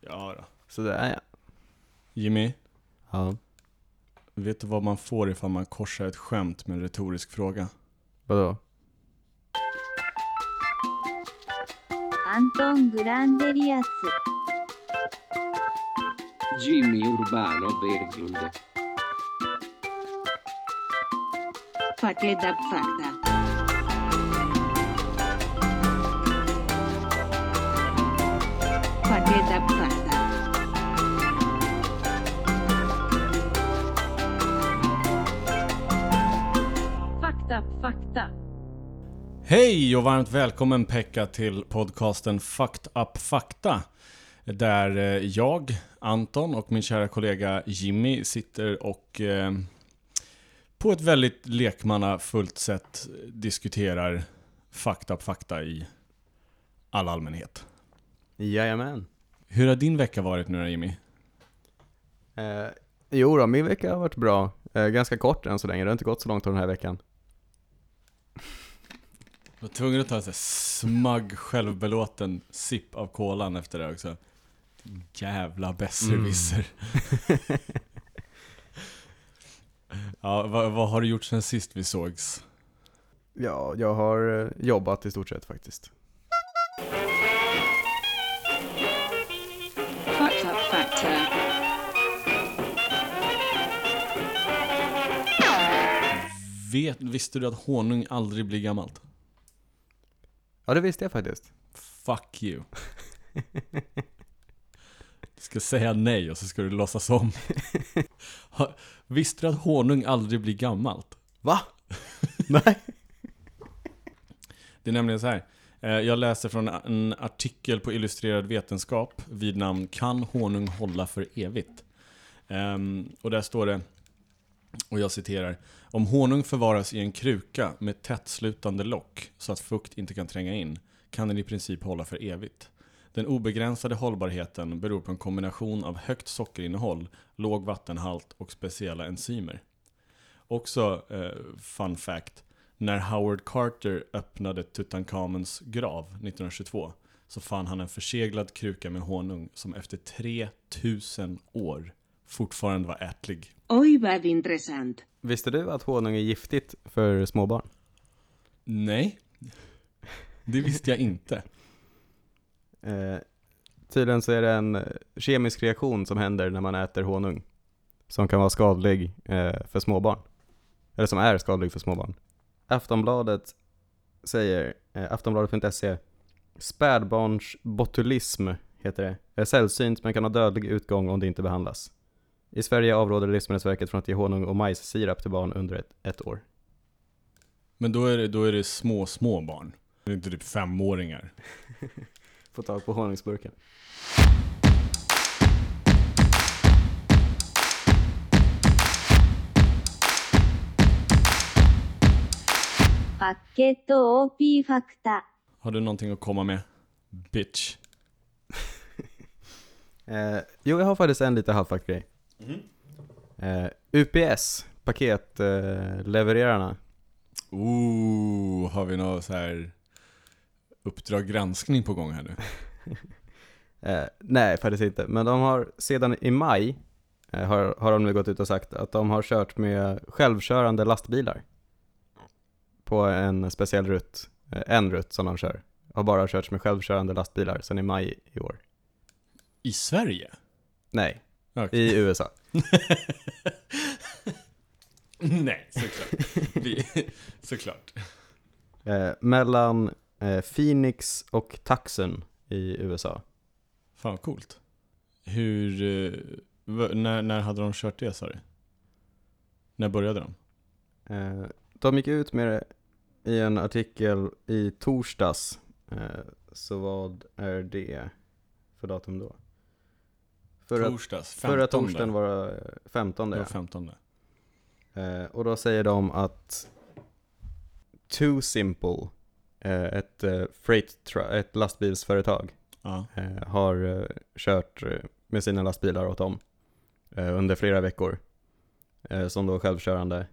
Ja då. Sådär ja. Jimmy, Ja. vet du vad man får ifall man korsar ett skämt med en retorisk fråga? Vadå? アントン・グランデリアス Jimmy Urbano Berglund. Fakta Fakta Fakta Fakta Fakta Fakta Hej och varmt välkommen Pekka till podcasten Fucked Up Fakta. Där eh, jag, Anton och min kära kollega Jimmy sitter och eh, på ett väldigt lekmannafullt sätt diskuterar Fucked Up Fakta i all allmänhet. Jajamän. Hur har din vecka varit nu då Jimmy? Eh, jo då, min vecka har varit bra. Eh, ganska kort än så länge, det har inte gått så långt den här veckan. Jag var tvungen att ta en sån smagg, självbelåten sipp av kolan efter det också. Jävla besserwisser. ja, vad, vad har du gjort sen sist vi sågs? Ja, jag har eh, jobbat i stort sett faktiskt. Vet, visste du att honung aldrig blir gammalt? Ja, det visste jag faktiskt. Fuck you. Du ska säga nej och så ska du låtsas om. Visste du att honung aldrig blir gammalt? Va? Nej. Det är nämligen så här. eh, Jag läser från en artikel på Illustrerad Vetenskap vid namn Kan honung hålla för evigt? Ehm, Och där står det, och jag citerar. Om honung förvaras i en kruka med tättslutande lock så att fukt inte kan tränga in kan den i princip hålla för evigt. Den obegränsade hållbarheten beror på en kombination av högt sockerinnehåll, låg vattenhalt och speciella enzymer. Också, eh, fun fact, när Howard Carter öppnade Tutankhamens grav 1922 så fann han en förseglad kruka med honung som efter 3000 år fortfarande var ätlig. Oj vad intressant Visste du att honung är giftigt för småbarn? Nej, det visste jag inte. Eh, tydligen så är det en eh, kemisk reaktion som händer när man äter honung. Som kan vara skadlig eh, för småbarn. Eller som är skadlig för småbarn. Aftonbladet säger, eh, aftonbladet.se Spädbarnsbotulism heter det. Är sällsynt men kan ha dödlig utgång om det inte behandlas. I Sverige avråder Livsmedelsverket från att ge honung och majssirap till barn under ett, ett år. Men då är det, då är det små, små barn. Det är inte typ femåringar. Få tag på honungsburken. Paket Har du någonting att komma med? Bitch. Eh, jo, jag har faktiskt en lite halvfakt grej. Eh, UPS, paketlevererarna. Eh. Ooh, har vi något så här Uppdrag granskning på gång här nu? Eh, nej, faktiskt inte. Men de har sedan i maj eh, har, har de nu gått ut och sagt att de har kört med självkörande lastbilar. På en speciell rutt, eh, en rutt som de kör. Har bara körts med självkörande lastbilar sedan i maj i år. I Sverige? Nej, Okej. i USA. Nej, såklart. Vi, såklart. Eh, mellan eh, Phoenix och Tucson i USA. Fan coolt. Hur, eh, när, när hade de kört det sa du? När började de? Eh, de gick ut med det i en artikel i torsdags. Eh, så vad är det för datum då? Förra, Torsdags, 15. förra torsdagen var det 15 Det var ja. 15. eh, Och då säger de att Too Simple, eh, ett, eh, freight ett lastbilsföretag, Ja. eh, har eh, kört eh, med sina lastbilar åt dem under flera veckor. Som då självkörande.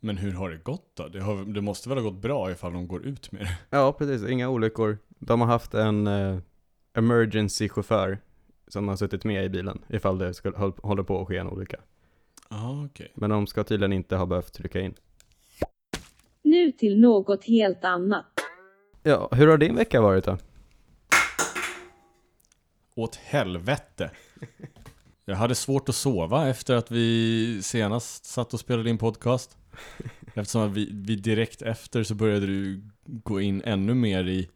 Men hur har det gått då? Det, har, det måste väl ha gått bra ifall de går ut med det? Ja, precis. Inga olyckor. De har haft en emergency chaufför som har suttit med i bilen ifall det skulle, håll- håller på att ske en olycka. Ja, okej. Men de ska tydligen inte ha behövt trycka in. Nu till något helt annat. Ja, hur har din vecka varit då? Åt helvete. Jag hade svårt att sova efter att vi senast satt och spelade in podcast. Eftersom att vi, vi direkt efter så började du gå in ännu mer i,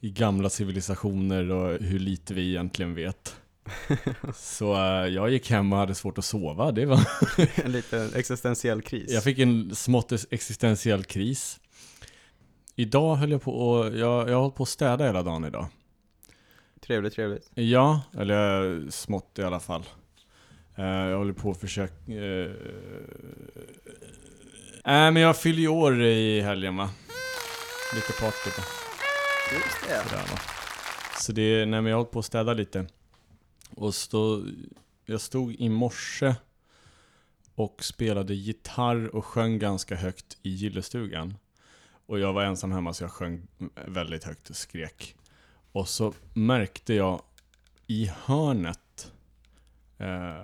i gamla civilisationer och hur lite vi egentligen vet. Så eh, jag gick hem och hade svårt att sova. Det var en liten existentiell kris. Jag fick en smått existentiell kris. Idag höll jag på och, jag, jag har hållit på att städa hela dagen idag. Trevligt, trevligt. Ja, eller eh, smått i alla fall. Eh, jag håller på att försöka... Uh, Nej men jag fyller ju år i helgen va? Lite party på. Just det. Sådär, va? Så det nej men jag har hållit på att städa lite. Och stå, jag stod i morse och spelade gitarr och sjöng ganska högt i gillestugan. Och jag var ensam hemma så jag sjöng väldigt högt och skrek. Och så märkte jag i hörnet eh,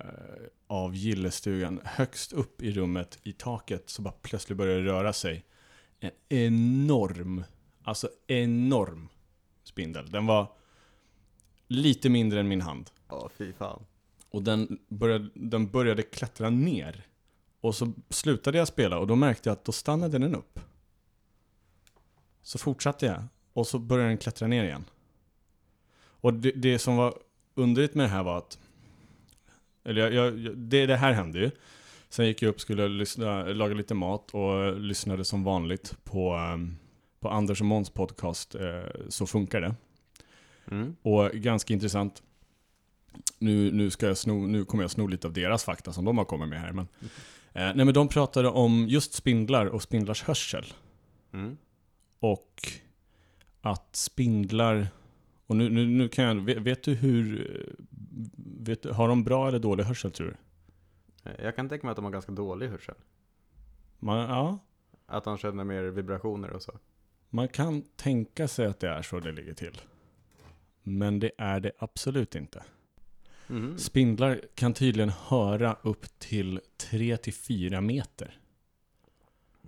av gillestugan, högst upp i rummet, i taket, så bara plötsligt började det röra sig. En enorm, alltså enorm spindel. Den var lite mindre än min hand. Ja, fy fan. Och den började, den började klättra ner. Och så slutade jag spela och då märkte jag att då stannade den upp. Så fortsatte jag. Och så började den klättra ner igen. Och det, det som var underligt med det här var att... Eller jag, jag, det, det här hände ju. Sen gick jag upp, skulle lyssna, laga lite mat och lyssnade som vanligt på, ehm, på Anders och Måns podcast eh, Så funkar det. Mm. Och ganska intressant. Nu, nu, ska jag sno, nu kommer jag sno lite av deras fakta som de har kommit med här. Men, eh, nej, men de pratade om just spindlar och spindlars hörsel. Mm. Och att spindlar... Och nu, nu, nu kan jag... Vet, vet du hur... eh, Vet, har de bra eller dålig hörsel tror du? Jag kan tänka mig att de har ganska dålig hörsel. Man, ja, Att de känner mer vibrationer och så. man kan tänka sig att det är så det ligger till. Men det är det absolut inte. Mhm. Spindlar kan tydligen höra upp till 3-4 meter.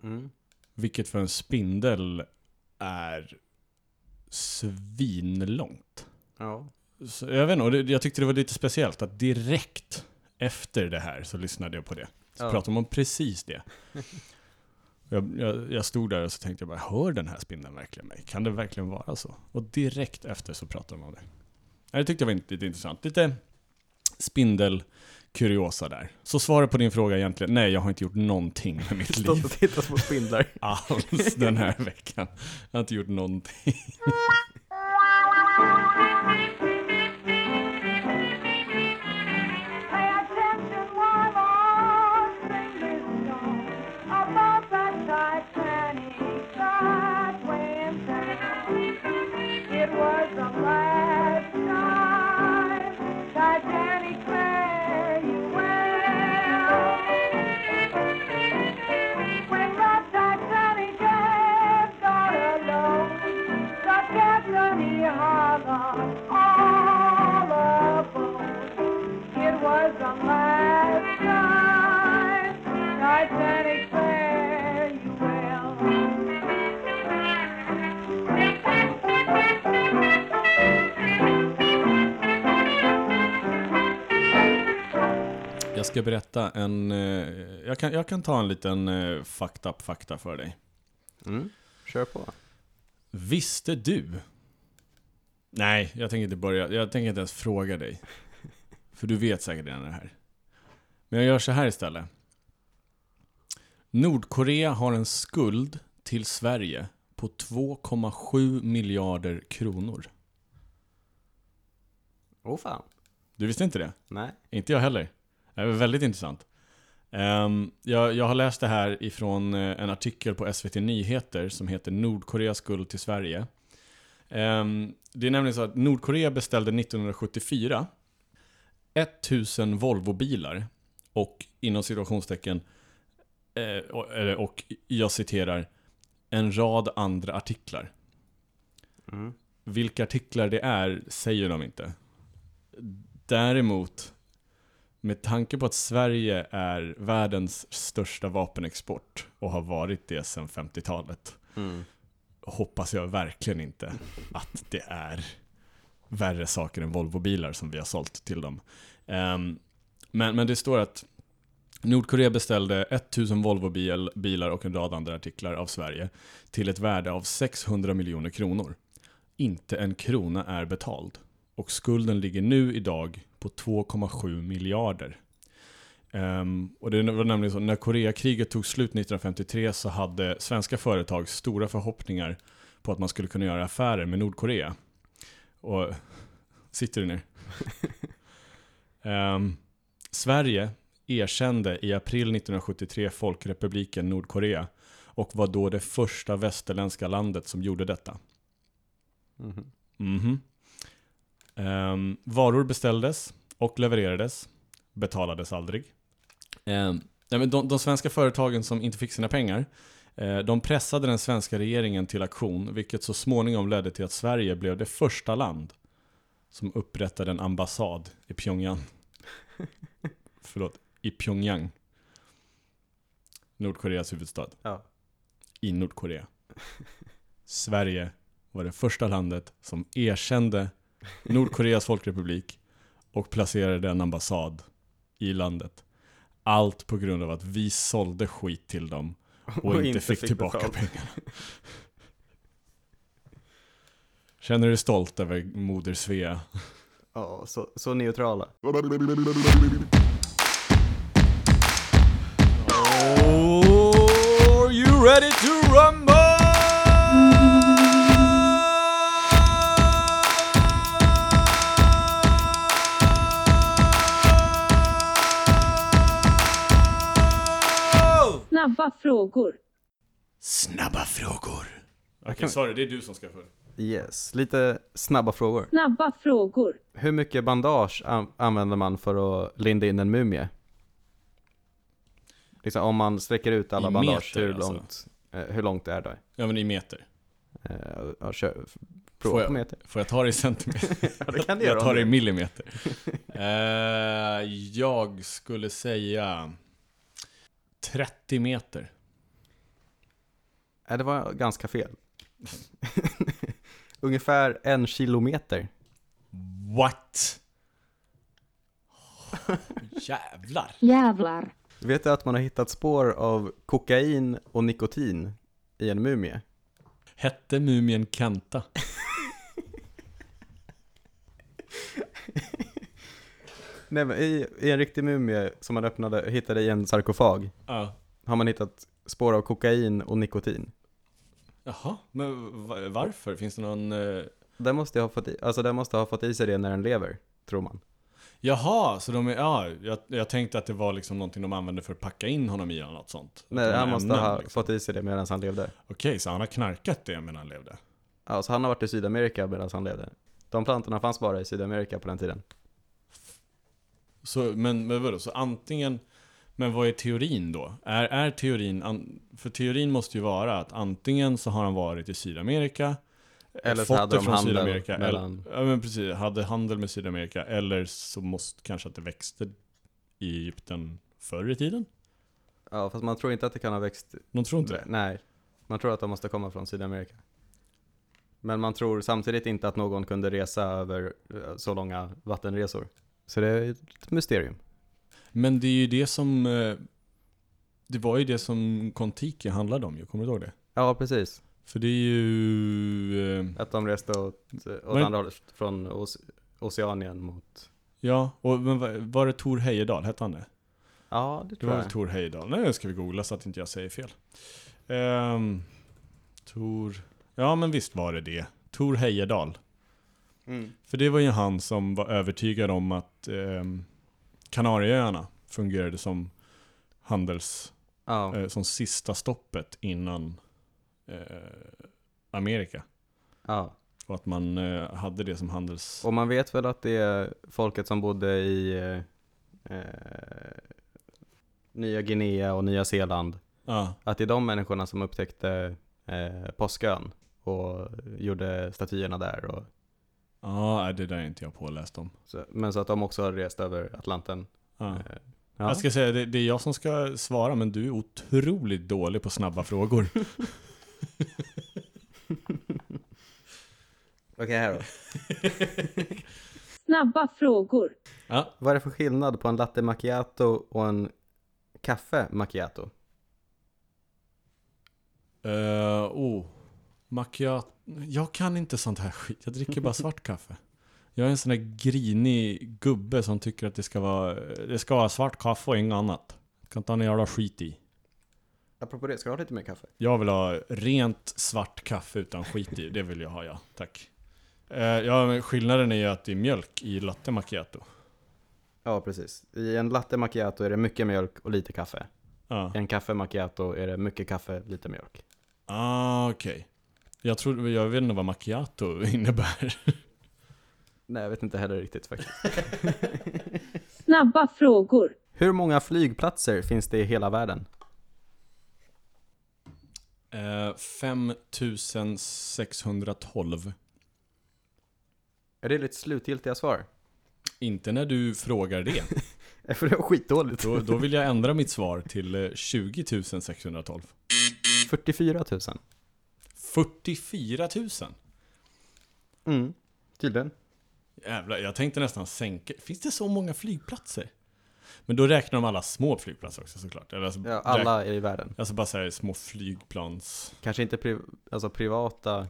Mm. Vilket för en spindel är svinlångt. Ja. Så jag vet inte, jag tyckte det var lite speciellt att direkt efter det här så lyssnade jag på det. Så Ja. pratade de om precis det. Jag, jag, jag stod där och så tänkte jag bara, hör den här spindeln verkligen mig? Kan det verkligen vara så? Och direkt efter så pratade de om det. Det tyckte jag var inte- lite intressant. Lite spindelkuriosa där. Så svaret på din fråga egentligen, nej jag har inte gjort någonting med mitt Stått liv och tittat på spindlar. alls den här veckan. Jag har inte gjort någonting. Jag ska berätta en... eh, Jag kan, jag kan ta en liten eh, fucked up fakta för dig. Mm. Kör på. Visste du? Nej, jag tänker inte börja. Jag tänker inte ens fråga dig. För du vet säkert redan det här. Men jag gör så här istället. Nordkorea har en skuld till Sverige på 2,7 miljarder kronor. Åh fan. Du visste inte det? Nej. Inte jag heller. Det var väldigt intressant. Ehm, jag, jag har läst det här ifrån eh, en artikel på SVT Nyheter som heter Nordkoreas skuld till Sverige. Ehm, det är nämligen så att Nordkorea beställde 1974 1000 Volvo-bilar och inom situationstecken eh, och, och jag citerar en rad andra artiklar. Mm. Vilka artiklar det är säger de inte. Däremot, med tanke på att Sverige är världens största vapenexport och har varit det sedan 50-talet, Mm. hoppas jag verkligen inte att det är värre saker än Volvo-bilar som vi har sålt till dem. Ehm, men, men det står att Nordkorea beställde 1000 Volvo-bilar och en rad andra artiklar av Sverige till ett värde av 600 miljoner kronor. Inte en krona är betald. Och skulden ligger nu idag på 2,7 miljarder. Ehm, och det var nämligen så, när Koreakriget tog slut 1953 så hade svenska företag stora förhoppningar på att man skulle kunna göra affärer med Nordkorea. Och, sitter du ner? Ehm, Sverige erkände i april 1973 Folkrepubliken Nordkorea och var då det första västerländska landet som gjorde detta. Mhm. Mhm. Ehm, varor beställdes och levererades. Betalades aldrig. Nej, men de, de svenska företagen som inte fick sina pengar eh, de pressade den svenska regeringen till aktion vilket så småningom ledde till att Sverige blev det första land som upprättade en ambassad i Pyongyang. Förlåt, i Pyongyang. Nordkoreas huvudstad Ja. i Nordkorea. Sverige var det första landet som erkände Nordkoreas folkrepublik och placerade en ambassad i landet. Allt på grund av att vi sålde skit till dem och, inte, fick, tillbaka betalt. pengarna. Känner du dig stolt över moder Svea? Ja, så, så neutrala. Are you ready to rumble? Snabba frågor. Snabba frågor. Okej, sorry, det är du som ska få. Yes, lite snabba frågor. Snabba frågor. Hur mycket bandage an- använder man för att linda in en mumie? Liksom om man sträcker ut alla I bandage, meter, hur, alltså? långt, eh, hur långt är det? Ja men i meter. Eh, ja, kör, Får prova jag- på meter. Får jag ta det i centimeter? Ja, det kan du göra jag tar det i millimeter. Eh, jag skulle säga 30 meter. Nej, det var ganska fel. Ungefär en kilometer. What? Jävlar. Jävlar. Vet du att man har hittat spår av kokain och nikotin i en mumie? Hette mumien Kenta? Nej men i, i en riktig mumie som man öppnade, hittade i en sarkofag Ja. har man hittat spår av kokain och nikotin. Jaha, men va- varför? Finns det någon... eh, Den måste ha fått i, alltså den måste ha fått i sig det när den lever, tror man. Jaha, så de är... Ja, jag, jag tänkte att det var liksom någonting de använde för att packa in honom i eller något sånt. Nej, han måste ämnen, ha liksom. fått i sig det medan han levde. Okej, så han har knarkat det medan han levde? Ja, så han har varit i Sydamerika medan han levde. De plantorna fanns bara i Sydamerika på den tiden. Så, men, men vadå, så antingen... Men vad är teorin då? Är, är teorin... An, för teorin måste ju vara att antingen så har han varit i Sydamerika Eller så hade de handel Sydamerika, mellan- eller, ja men precis, hade handel med Sydamerika Eller så måste kanske att det växte i Egypten förr i tiden? Ja, fast man tror inte att det kan ha växt De tror inte det? Nej, man tror att de måste komma från Sydamerika. Men man tror samtidigt inte att någon kunde resa över eh, så långa vattenresor. Så det är ett mysterium. Men det är ju det som eh, Det var ju det som Kontiki handlade om ju, kommer du ihåg det? Ja, precis. För det är ju... eh, Att de reste åt, åt Men- andra hållet, från Oce- Oceanien mot... Ja, och men var, var det Tor Heyerdahl, hette han det? Ja, det Det tror var jag. väl Tor Heyerdahl? Nej, nu ska vi googla så att inte jag säger fel. Um, Tor... Ja, men visst var det det. Tor Heyerdahl. Mm. För det var ju han som var övertygad om att um, Kanarieöarna fungerade som handels... Ja, eh, som sista stoppet innan eh, Amerika. ja. Och att man eh, hade det som handels... Och man vet väl att det är folket som bodde i eh, eh, Nya Guinea och Nya Zeeland. Ja, Att det är de människorna som upptäckte eh, Påskön och gjorde statyerna där och Ja, det där är inte jag påläst om. Så, men så att de också har rest över Atlanten. Ja. Eh, ja. Jag ska säga, det, det är jag som ska svara, men du är otroligt dålig på snabba frågor. Okej, här då. Snabba frågor. Ja, Vad är det för skillnad på en latte macchiato och en kaffe macchiato? Uh, oh, macchiato. Jag kan inte sånt här skit. Jag dricker bara svart kaffe. Jag är en sån där grinig gubbe som tycker att det ska vara, det ska vara svart kaffe och inget annat. Kan inte ha en jävla skit i. Apropå det, ska du ha lite mer kaffe? Jag vill ha rent svart kaffe utan skit i. Det vill jag ha, ja. Tack. Eh, ja, skillnaden är ju att det är mjölk i latte macchiato. Ja, precis. I en latte macchiato är det mycket mjölk och lite kaffe. Ja. I en kaffe macchiato är det mycket kaffe, lite mjölk. Ah, okej. Jag tror, jag vet inte vad macchiato innebär. Nej, jag vet inte heller riktigt faktiskt. Snabba frågor. Hur många flygplatser finns det i hela världen? Eh, 5612. Är det ditt slutgiltiga svar? Inte när du frågar det. För det var skitdåligt. Då, då vill jag ändra mitt svar till eh, 20 612. 44 000. 44 000? Mm, tydligen. Jävlar, jag tänkte nästan sänka. Finns det så många flygplatser? Men då räknar de alla små flygplatser också såklart. Eller alltså, Ja, alla i världen. Alltså bara säga små flygplans... Kanske inte pri alltså privata.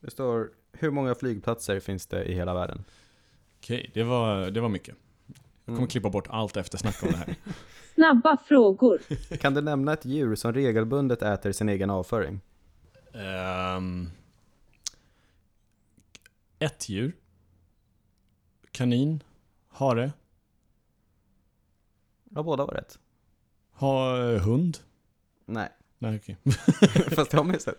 Det står, hur många flygplatser finns det i hela världen? Okej, det, var, det var mycket. Jag kommer Mm. klippa bort allt eftersnack om det här. Snabba frågor. Kan du nämna ett djur som regelbundet äter sin egen avföring? Ehm, ett djur. Kanin. Hare. Ja, båda var rätt. Ha, hund. Nej, Nej, okej. fast det har man ju sett.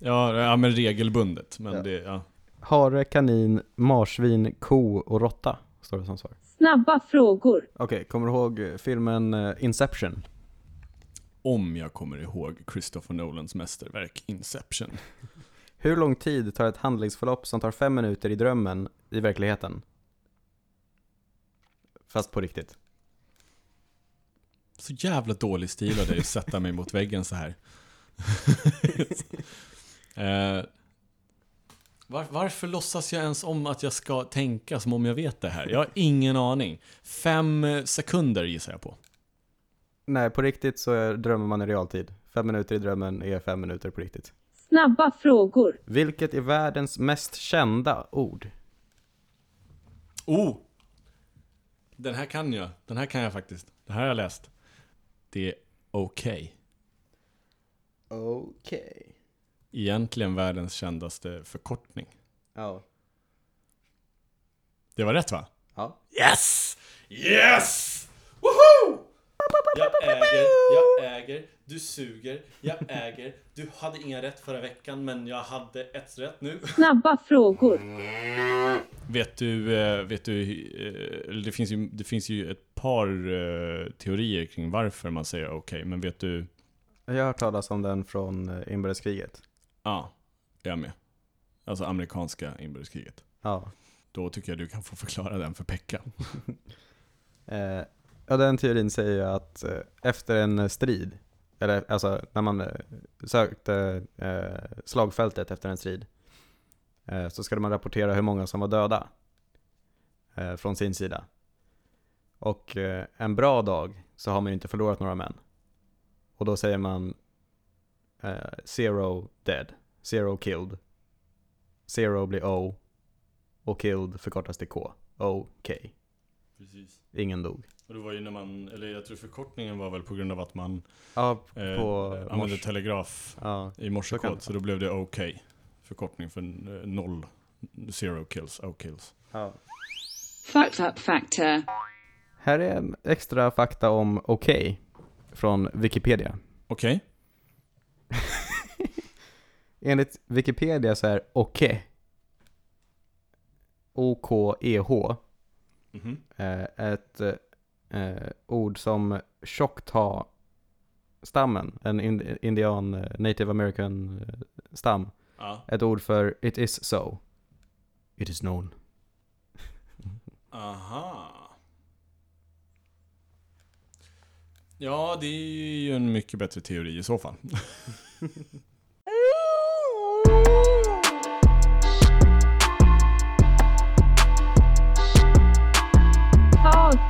Ja, ja, men regelbundet. Men Ja. det, ja. Hare, kanin, marsvin, ko och råtta, står det som svar. Snabba frågor. Okej, kommer du ihåg eh, filmen eh, Inception? Om jag kommer ihåg Christopher Nolans mästerverk Inception. Hur lång tid tar ett handlingsförlopp som tar fem minuter i drömmen i verkligheten? Fast på riktigt. Så jävla dålig stil av dig att sätta mig mot väggen så här. eh, var, varför låtsas jag ens om att jag ska tänka som om jag vet det här? Jag har ingen aning. Fem sekunder gissar jag på. Nej, på riktigt så drömmer man i realtid. Fem minuter i drömmen är fem minuter på riktigt. Snabba frågor. Vilket är världens mest kända ord? Oh! Den här kan jag. Den här kan jag faktiskt. Det här har jag läst. Det är okej. Okej. Egentligen världens kändaste förkortning. Ja. Det var rätt va? Ja. Yes! Yes! Jag äger, jag äger, du suger, jag äger. Du hade inga rätt förra veckan men jag hade ett rätt nu. Snabba frågor. Vet du, eh, vet du, eh, det finns ju, det finns ju ett par eh, teorier kring varför man säger okej, men vet du? Jag har hört talas om den från inbördeskriget. Ja, jag med. Alltså amerikanska inbördeskriget. Ja. Då tycker jag du kan få förklara den för Pekka. Eh, ja, den teorin säger ju att eh, efter en strid, eller alltså när man eh, sökte eh, slagfältet efter en strid, eh, så skulle man rapportera hur många som var döda eh, från sin sida. Och en bra dag så har man ju inte förlorat några män. Och då säger man zero dead, zero killed, zero blir O och killed förkortas till K, okej. Precis. Ingen dog. Och det var ju när man, eller jag tror förkortningen var väl på grund av att man Ja, eh, på använde morse. telegraf Ja, i Så morsekod. det Så då blev det OK. Förkortning för eh, noll. Zero kills, O kills. ja. Fucked up factor. Här är en extra fakta om okej från Wikipedia. Okej? Enligt Wikipedia så är okej O-K-E-H Mhm. eh, ett eh, ord som Choctaw-stammen, en in, indian, eh, native american eh, stam, Ja. ett ord för it is so. It is known. Aha. Ja, det är ju en mycket bättre teori i så fall.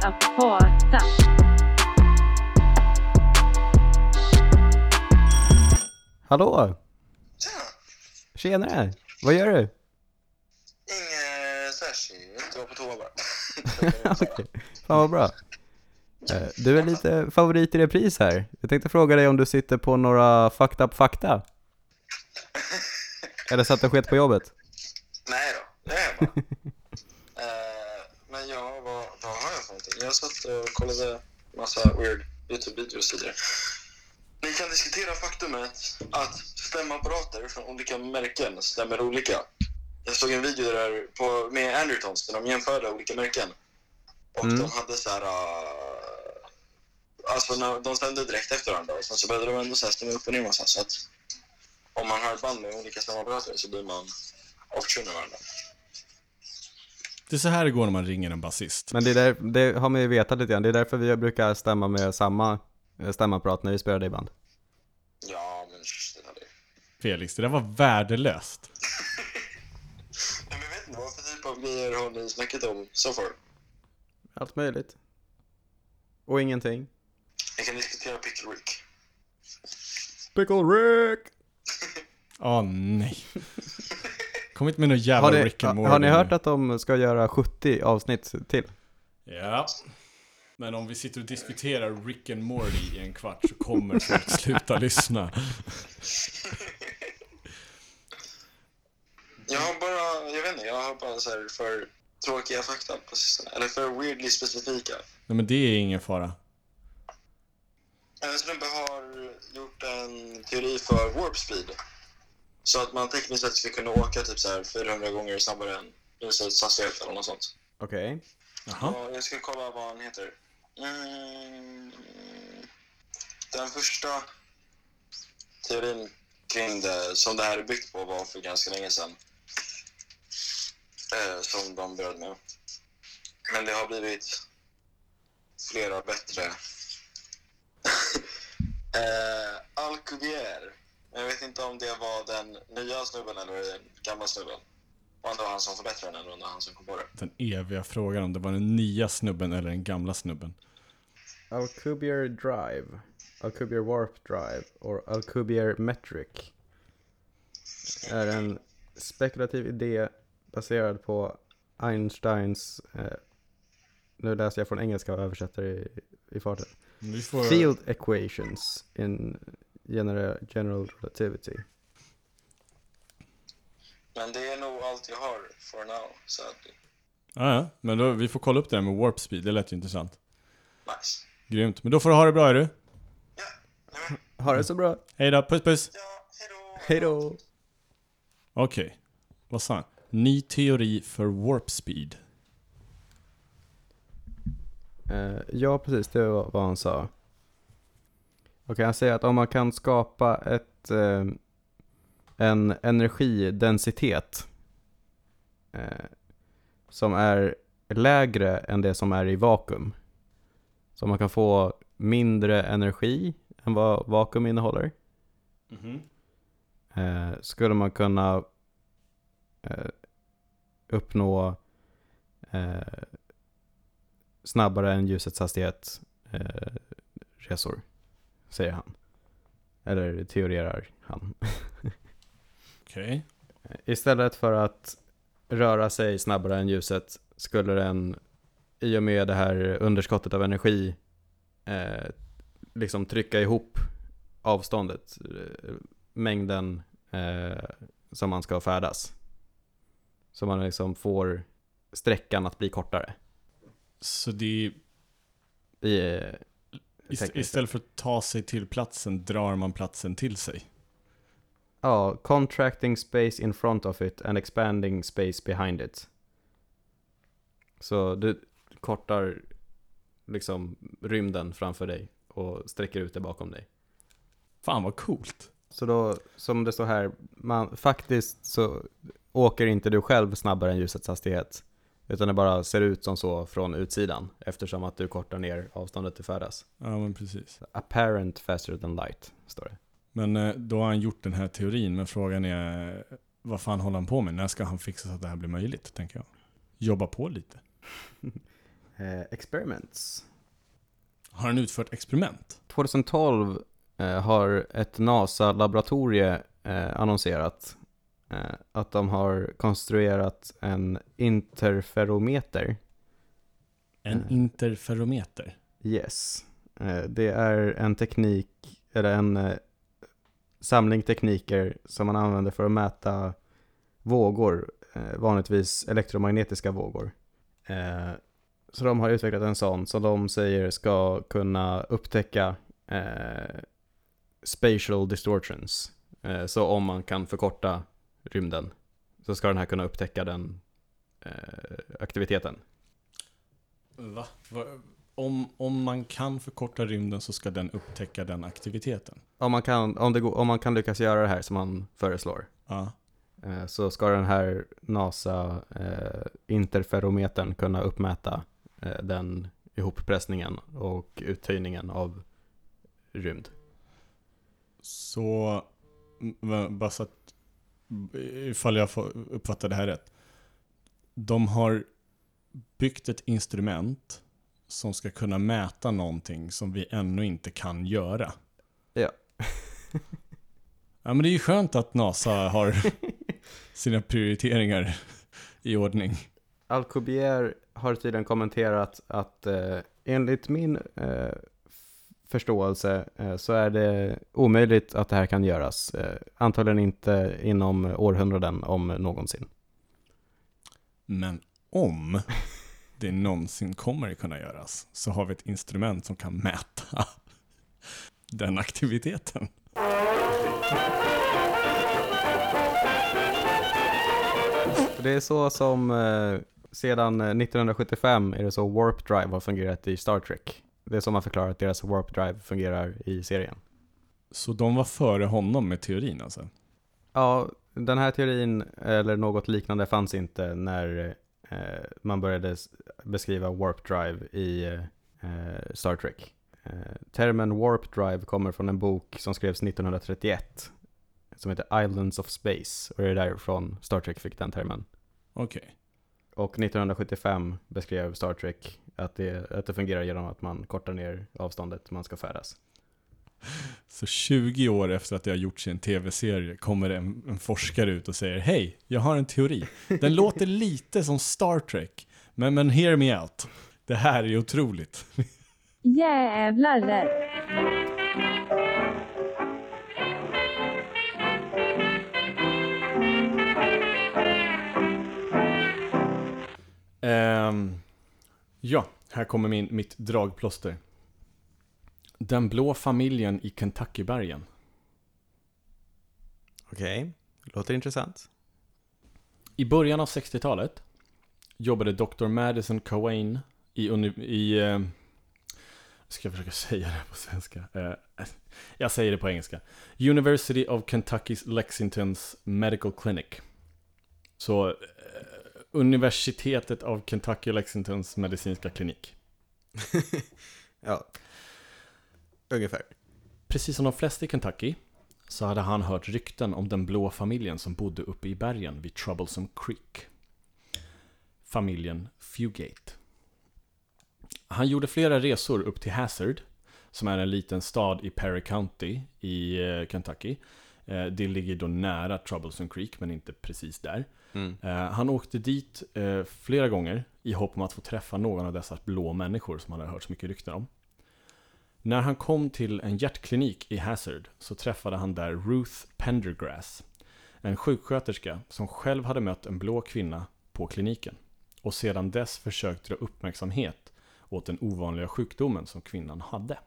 att prata. Hallå! Tjena! Tjenare! Vad gör du? Inget särskilt, jag var på toa bara. Okej, fan vad bra. Eh, Du är lite favorit i repris här. Jag tänkte fråga dig om du sitter på några fucked up fakta? Eller satt och sket på jobbet? Nej då, det är jag bara. Eh, men ja, vad, vad har jag satt och kollade massa weird YouTube-videos tidigare. Ni kan diskutera faktumet att stämapparater från olika märken stämmer olika. Jag såg en video där på, med Andertons där de jämförde olika märken. Och Mm. de hade så här... Uh, alltså när, de stämde direkt efter varandra och sen så började de ändå så här stämma upp och ner massa. Så att om man har ett band med olika stämapparater så blir man avtrunden varandra. Det är så här det går när man ringer en basist. Men det, är där, det har man ju vetat lite grann. Det är därför vi brukar stämma med samma eh, stämapparat när vi spelar i band. Ja, men sh, det hade jag. Felix, det där var värdelöst. Nej, men jag vet inte, vad för typ av grejer har ni snackat om so far? Allt möjligt. Och ingenting. Jag kan diskutera Pickle Rick. Pickle Rick! Åh nej. Kom inte med någon jävla Har ni, Rick and Morty har ni hört att de ska göra 70 avsnitt till? Ja. Men om vi sitter och diskuterar Rick and Morty i en kvart så kommer folk sluta lyssna. Jag har bara, jag vet inte, jag har bara så här för tråkiga fakta på sistone. Eller för weirdly specifika. Nej men det är ingen fara. En snubbe har gjort en teori för warp speed. Så att man tekniskt sett ska kunna åka typ så här 400 gånger snabbare än ljusets hastighet eller något sånt. Okej. Jaha. Och jag ska kolla vad han heter. Mm, den första teorin kring det, som det här är byggt på, var för ganska länge sedan. Eh, som de började med. Men det har blivit flera bättre. eh, Alcubierre. Jag vet inte om det var den nya snubben eller den gamla snubben. Och det var han som förbättrade den eller om det var han som kom på det. Den eviga frågan om det var den nya snubben eller den gamla snubben. Alcubierre Drive, Alcubierre Warp Drive och Alcubierre Metric är en spekulativ idé baserad på Einsteins, eh, nu läser jag från engelska och översätter i, i farten. Field Equations in general, general Relativity. Men det är nog allt jag har for now, sadly. Ja, ja. Men då, vi får kolla upp det där med warp speed, det lät ju intressant. Nice. Grymt. Men då får du ha det bra är du. Ja, men, Ha det så bra, Hej då, puss puss. ja, hejdå! hejdå! Okej. Vad sa han? Ny teori för warp speed. Eh, ja, precis, det var vad han sa. Okej, han säger att om man kan skapa ett, eh, en energidensitet eh, som är lägre än det som är i vakuum. Så man kan få mindre energi än vad vakuum innehåller. Eh, skulle man kunna eh, uppnå eh, snabbare än ljusets hastighet eh, resor, säger han. Eller teorerar han. Okej. Istället för att röra sig snabbare än ljuset skulle den i och med det här underskottet av energi eh, liksom trycka ihop avståndet, eh, mängden eh, som man ska färdas. Så man liksom får sträckan att bli kortare. Så det är... I, eh, Ist istället för att ta sig till platsen drar man platsen till sig. Ja, contracting space in front of it and expanding space behind it. Så du kortar liksom rymden framför dig och sträcker ut det bakom dig. Fan vad coolt. Så då, som det står här, man, faktiskt så åker inte du själv snabbare än ljusets hastighet. Utan det bara ser ut som så från utsidan eftersom att du kortar ner avståndet till färdas. Ja, men precis. Apparent faster than light, står det. Men eh, då har han gjort den här teorin, men frågan är vad fan håller han på med? När ska han fixa så att det här blir möjligt, tänker jag. Jobba på lite. Eh, experiments. Har han utfört experiment? 2012 eh, har ett NASA-laboratorie annonserat att de har konstruerat en interferometer. En Mm. interferometer. Yes. Eh, det är en teknik, eller en eh, samling tekniker som man använder för att mäta vågor, eh, vanligtvis elektromagnetiska vågor. Eh, så de har utvecklat en sån som de säger ska kunna upptäcka eh, spatial distortions. Eh, så om man kan förkorta rymden så ska den här kunna upptäcka den eh, aktiviteten. Va? Va? Om, om man kan förkorta rymden så ska den upptäcka den aktiviteten? Om man kan, om det går, om man kan lyckas göra det här som man föreslår Ja. eh, så ska den här NASA eh, interferometern kunna uppmäta eh, den ihoppressningen och uttöjningen av rymd. Så, m- bara så att, ifall jag får uppfatta det här rätt. De har byggt ett instrument som ska kunna mäta någonting som vi ännu inte kan göra. Ja. Ja men det är ju skönt att NASA har sina prioriteringar i ordning. Alcubierre har tydligen kommenterat att eh, enligt min eh, förståelse eh, så är det omöjligt att det här kan göras. Eh, antagligen inte inom århundraden om någonsin. Men om det någonsin kommer att kunna göras så har vi ett instrument som kan mäta den aktiviteten. Det är så som eh, sedan eh, 1975 är det så Warp Drive har fungerat i Star Trek. Det är så man förklarar att deras Warp Drive fungerar i serien. Så de var före honom med teorin alltså? Ja, den här teorin eller något liknande fanns inte när eh, man började beskriva Warp Drive i eh, Star Trek. Eh, termen Warp Drive kommer från en bok som skrevs 1931 som heter Islands of Space och det är därifrån Star Trek fick den termen. Okej. Och 1975 beskrev Star Trek att det, att det fungerar genom att man kortar ner avståndet man ska färdas. Så 20 år efter att det har gjorts i en tv-serie kommer en, en forskare ut och säger Hej, jag har en teori. Den låter lite som Star Trek, men, men hear me out. Det här är otroligt. Jävlar rätt. Ehm, ja, här kommer min, mitt dragplåster. Den blå familjen i Kentuckybergen. Okej, låter intressant. I början av 60-talet jobbade Dr. Madison Cowain i, i eh, ska jag försöka säga det på svenska? Eh, jag säger det på engelska. University of Kentuckys Lexingtons Medical Clinic. Så Universitetet av Kentucky Lexingtons medicinska klinik. Ja, ungefär. Precis som de flesta i Kentucky så hade han hört rykten om den blå familjen som bodde uppe i bergen vid Troublesome Creek. Familjen Fugate. Han gjorde flera resor upp till Hazard, som är en liten stad i Perry County i eh, Kentucky. Eh, Det ligger då nära Troublesome Creek, men inte precis där. Mm. Eh, Han åkte dit eh, flera gånger i hopp om att få träffa någon av dessa blå människor som han hade hört så mycket rykten om. När han kom till en hjärtklinik i Hazard så träffade han där Ruth Pendergrass, en sjuksköterska som själv hade mött en blå kvinna på kliniken och sedan dess försökt dra uppmärksamhet åt den ovanliga sjukdomen som kvinnan hade.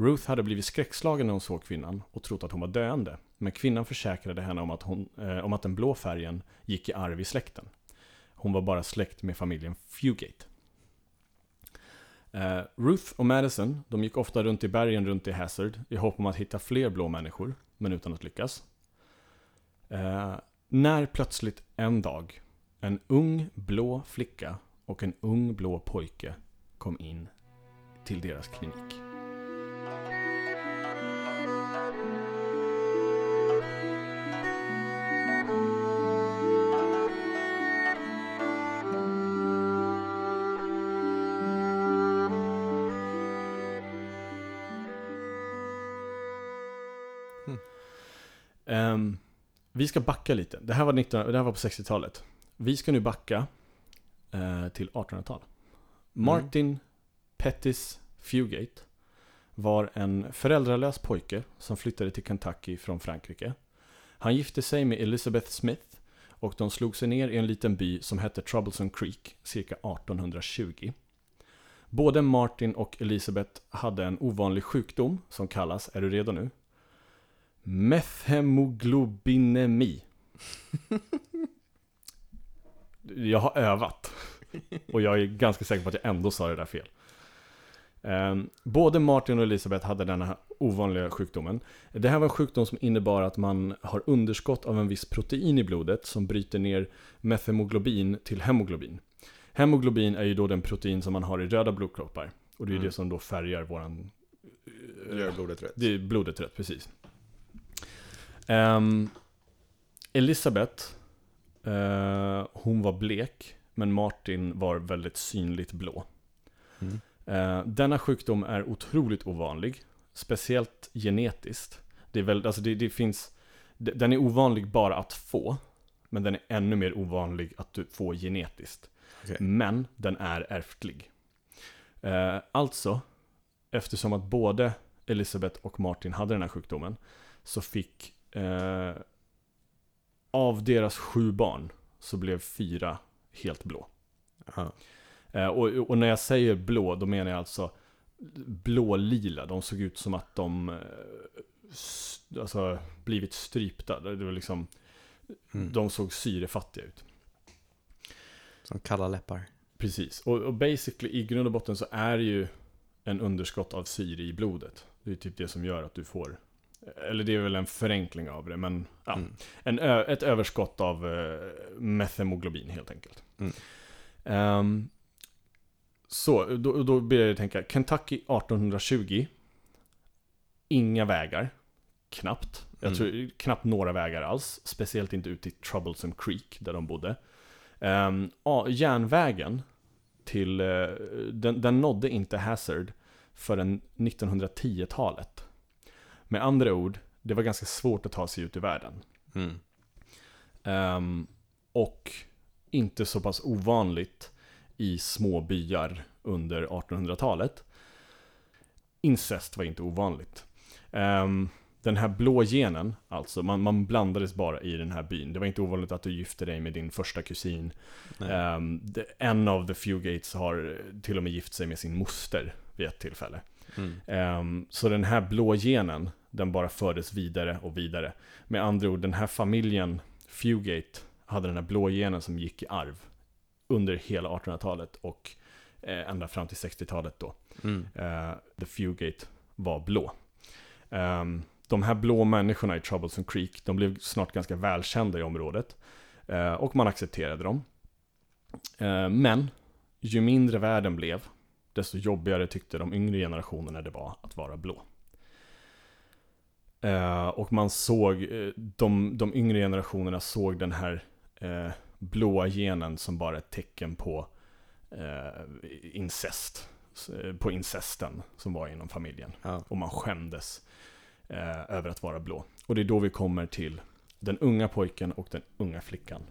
Ruth hade blivit skräckslagen när hon såg kvinnan och trott att hon var döende, men kvinnan försäkrade henne om att, hon, eh, om att den blå färgen gick i arv i släkten. Hon var bara släkt med familjen Fugate. Eh, Ruth och Madison, de gick ofta runt i bergen runt i Hazard i hopp om att hitta fler blå människor, men utan att lyckas. Eh, när plötsligt en dag En ung blå flicka och en ung blå pojke kom in till deras klinik. Ehm, vi ska backa lite. Det här var, 19, det här var på 60-talet. Vi ska nu backa eh, till 1800-tal. Martin Pettis Fugate var en föräldralös pojke som flyttade till Kentucky från Frankrike. Han gifte sig med Elizabeth Smith och de slog sig ner i en liten by som hette Troublesome Creek cirka 1820. Både Martin och Elizabeth hade en ovanlig sjukdom som kallas, är du redo nu? Methemoglobinemi. jag har övat. Och jag är ganska säker på att jag ändå sa det där fel. Ehm, Både Martin och Elisabeth hade denna ovanliga sjukdomen. Det här var en sjukdom som innebar att man har underskott av en viss protein i blodet som bryter ner methemoglobin till hemoglobin. Hemoglobin är ju då den protein som man har i röda blodkroppar. Och det är Mm. det som då färgar våran... Gör blodet rätt. Det är blodet rätt, precis. Ehm, Elisabeth, eh, hon var blek, men Martin var väldigt synligt blå. Mm. Eh, denna sjukdom är otroligt ovanlig, speciellt genetiskt. Det, är väl, alltså det, det finns, d- den är ovanlig bara att få, men den är ännu mer ovanlig att du får genetiskt. Okej. Men den är ärftlig. Eh, alltså, eftersom att både Elisabeth och Martin hade den här sjukdomen, så fick eh, av deras sju barn så blev fyra helt blå. Eh, och, och när jag säger blå, då menar jag alltså blå-lila. De såg ut som att de eh, alltså, blivit strypta. Det var liksom, Mm. De såg syrefattiga ut. Som kalla läppar. Precis. Och, och basically, i grund och botten så är det ju en underskott av syre i blodet. Det är typ det som gör att du får, eller det är väl en förenkling av det, men ja, Mm. en ett överskott av uh, methemoglobin helt enkelt. Mm. Ehm, så, då, då börjar jag tänka, Kentucky 1820, inga vägar, knappt. Jag Mm. tror knappt några vägar alls, speciellt inte ut i Troublesome Creek där de bodde. Um, järnvägen till, eh, den, den nådde inte Hazard förrän 1910-talet. Med andra ord, det var ganska svårt att ta sig ut i världen. Mm. Ehm, och inte så pass ovanligt i små byar under 1800-talet. Incest var inte ovanligt. Ehm, den här blå genen, alltså, man, man blandades bara i den här byn. Det var inte ovanligt att du gifte dig med din första kusin. Ehm, det, en av the Fugates har till och med gift sig med sin moster vid ett tillfälle. Mm. Ehm, så den här blå genen, den bara fördes vidare och vidare. Med andra ord, den här familjen Fugate hade den här blå genen som gick i arv under hela 1800-talet och eh, ända fram till 60-talet då. Mm. Eh, the Fugate var blå. Ehm, de här blå människorna i Troublesome Creek, de blev snart ganska välkända i området. Eh, och man accepterade dem. Eh, men, ju mindre världen blev, desto jobbigare tyckte de yngre generationerna det var att vara blå. Eh, och man såg, eh, de, de yngre generationerna såg den här eh, blåa genen som bara ett tecken på eh, incest. Eh, På incesten som var inom familjen. Ja. Och man skämdes eh, över att vara blå. Och det är då vi kommer till den unga pojken och den unga flickan.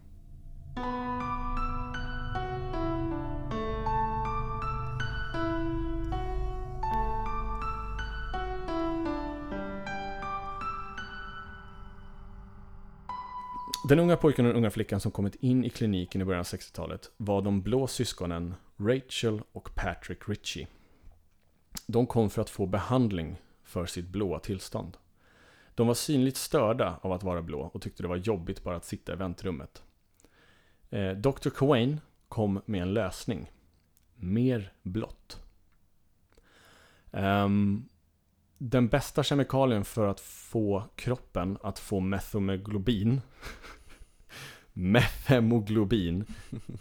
Den unga pojken och den unga flickan som kommit in i kliniken i början av 60-talet var de blå syskonen Rachel och Patrick Ritchie. De kom för att få behandling för sitt blåa tillstånd. De var synligt störda av att vara blå och tyckte det var jobbigt bara att sitta i väntrummet. Eh, Dr. Cowain kom med en lösning. Mer blått. Ehm, den bästa kemikalien för att få kroppen att få methemoglobin Mefhemoglobin,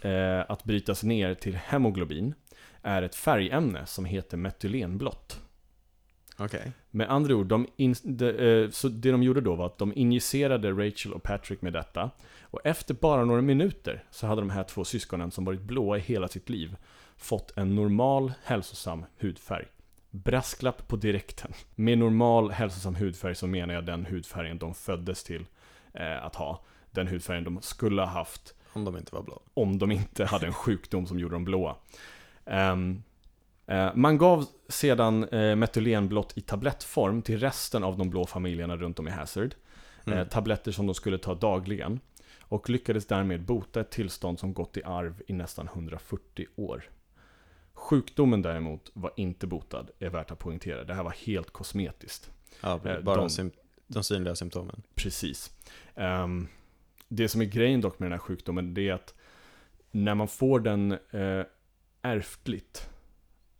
eh, att brytas ner till hemoglobin, är ett färgämne som heter metylenblått. Okej. Med andra ord, de in, de, eh, så det de gjorde då var att de injicerade Rachel och Patrick med detta. Och efter bara några minuter så hade de här två syskonen som varit blåa i hela sitt liv fått en normal, hälsosam hudfärg. Brasklapp på direkten. Med normal, hälsosam hudfärg så menar jag den hudfärgen de föddes till eh, att ha. Den hudfärgen de skulle ha haft Om de inte var blå. om de inte hade en sjukdom som gjorde dem blåa. Ehm, eh, man gav sedan uh, metylenblått i tablettform till resten av de blå familjerna runt om i Hazard. Mm. Eh, tabletter som de skulle ta dagligen. Och lyckades därmed bota ett tillstånd som gått i arv i nästan 140 år. Sjukdomen däremot var inte botad, är värt att poängtera. Det här var helt kosmetiskt. Ja, Eh, bara de- de synliga symptomen. Precis. Ehm, det som är grejen dock med den här sjukdomen, det är att när man får den uh, ärftligt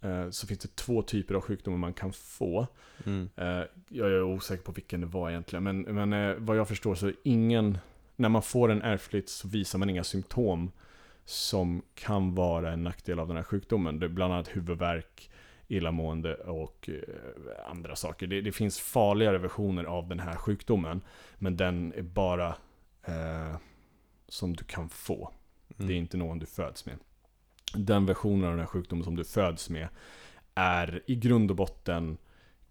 eh, så finns det två typer av sjukdomar man kan få. Mm. Eh, jag är osäker på vilken det var egentligen, men, men eh, vad jag förstår så är ingen, när man får den ärftligt så visar man inga symptom som kan vara en nackdel av den här sjukdomen. Det är bland annat huvudvärk, illamående och eh, andra saker. Det, det finns farligare versioner av den här sjukdomen, men den är bara eh, som du kan få. Mm. Det är inte någon du föds med. Den versionen av den här sjukdomen som du föds med är i grund och botten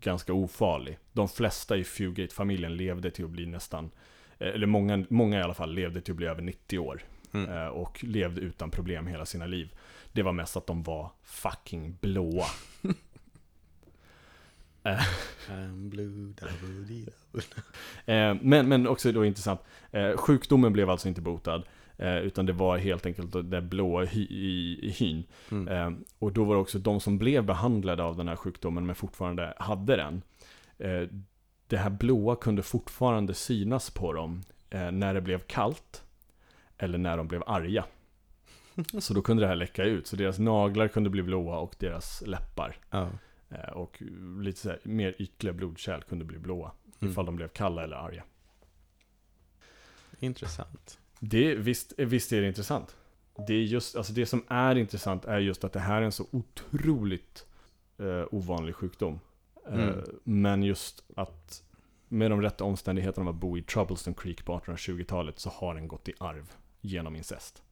ganska ofarlig. De flesta i Fugate-familjen levde till att bli nästan, eh, eller många, många i alla fall, levde till att bli över 90 år. Mm. eh, Och levde utan problem hela sina liv. Det var mest att de var fucking blåa. Eh, I'm blue, double dee, double. Eh, men, men också då intressant, eh, sjukdomen blev alltså inte botad. Utan det var helt enkelt det blåa hy, i, i hyn. Mm. Och då var det också de som blev behandlade av den här sjukdomen men fortfarande hade den. Det här blåa kunde fortfarande synas på dem när det blev kallt. Eller när de blev arga. Så då kunde det här läcka ut. Så deras naglar kunde bli blåa och deras läppar. Ja. Eh, och lite så här, mer ytliga blodkärl kunde bli blåa. Mm. Ifall de blev kalla eller arga. Intressant. Det, visst, visst är det intressant. Det, är just, alltså det som är intressant är just att det här är en så otroligt eh, ovanlig sjukdom. Eh, Mm. Men just att med de rätta omständigheterna av att bo i Troubleston Creek på 1820-talet så har den gått i arv genom incest.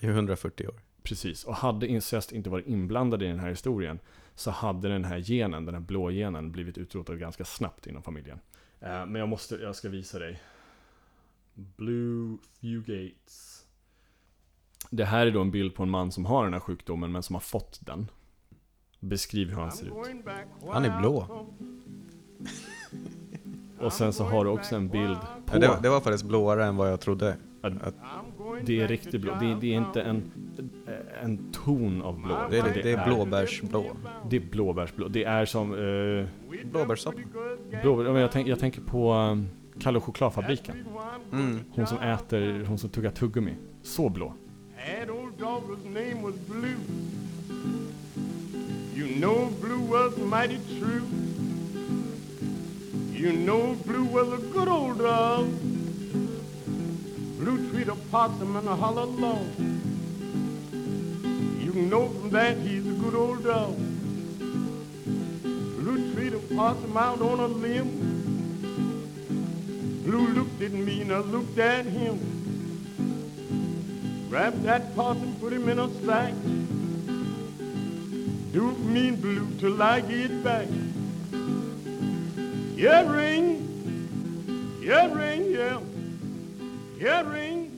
I 140 år. Precis, och hade incest inte varit inblandad i den här historien så hade den här genen, den här blå genen, blivit utrotad ganska snabbt inom familjen. Eh, men jag måste, jag ska visa dig. Blue Fugates. Det här är då en bild på en man som har den här sjukdomen men som har fått den. Beskriv hur han ser ut. Han är blå. Och sen så har du också en bild på... Ja, det, var, det var faktiskt blåare än vad jag trodde. Det är riktigt blå. Det är, det är inte en, en ton av blå. Det är, det är blåbärsblå. Det är blåbärsblå. Det är som... Eh, Blåbärssoppa. blå, ja, men jag, tänk, jag tänker på um, Kalle och chokladfabriken. Mm. Hon som äter, hon som tuggar tuggummi. Så blå. You know Blue was mighty true. You know Blue was a good old dog. Blue treat a possum and a hollow log. You know from that he's a good old dog. Blue treat a possum out on a limb. Blue looked at me and I looked at him. Grab that possum, put him in a sack. Do me and blue till I get back. Yeah, ring. Yeah, ring, yeah. Yeah, ring.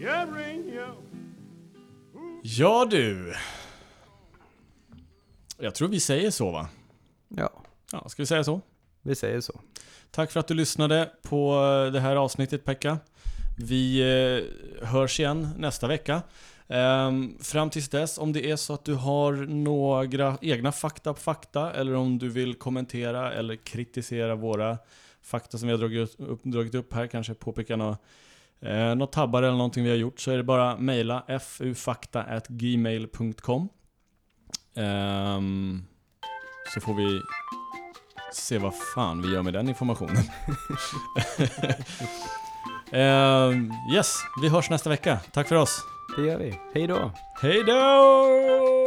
Yeah, ring, yeah. Ja du! Jag tror vi säger så va? Ja, Ja, ska vi säga så? vi säger så. Tack för att du lyssnade på det här avsnittet Pekka. Vi eh, hörs igen nästa vecka. Ehm, fram tills dess, om det är så att du har några egna fakta på fakta eller om du vill kommentera eller kritisera våra fakta som vi har dragit upp, dragit upp här, kanske påpeka något, eh, något tabbar eller någonting vi har gjort, så är det bara mejla fufakta.gmail.com Ehm, Så får vi se vad fan vi gör med den informationen. Ehm, yes, vi hörs nästa vecka. Tack för oss. Det gör vi. Hej då! Hej då!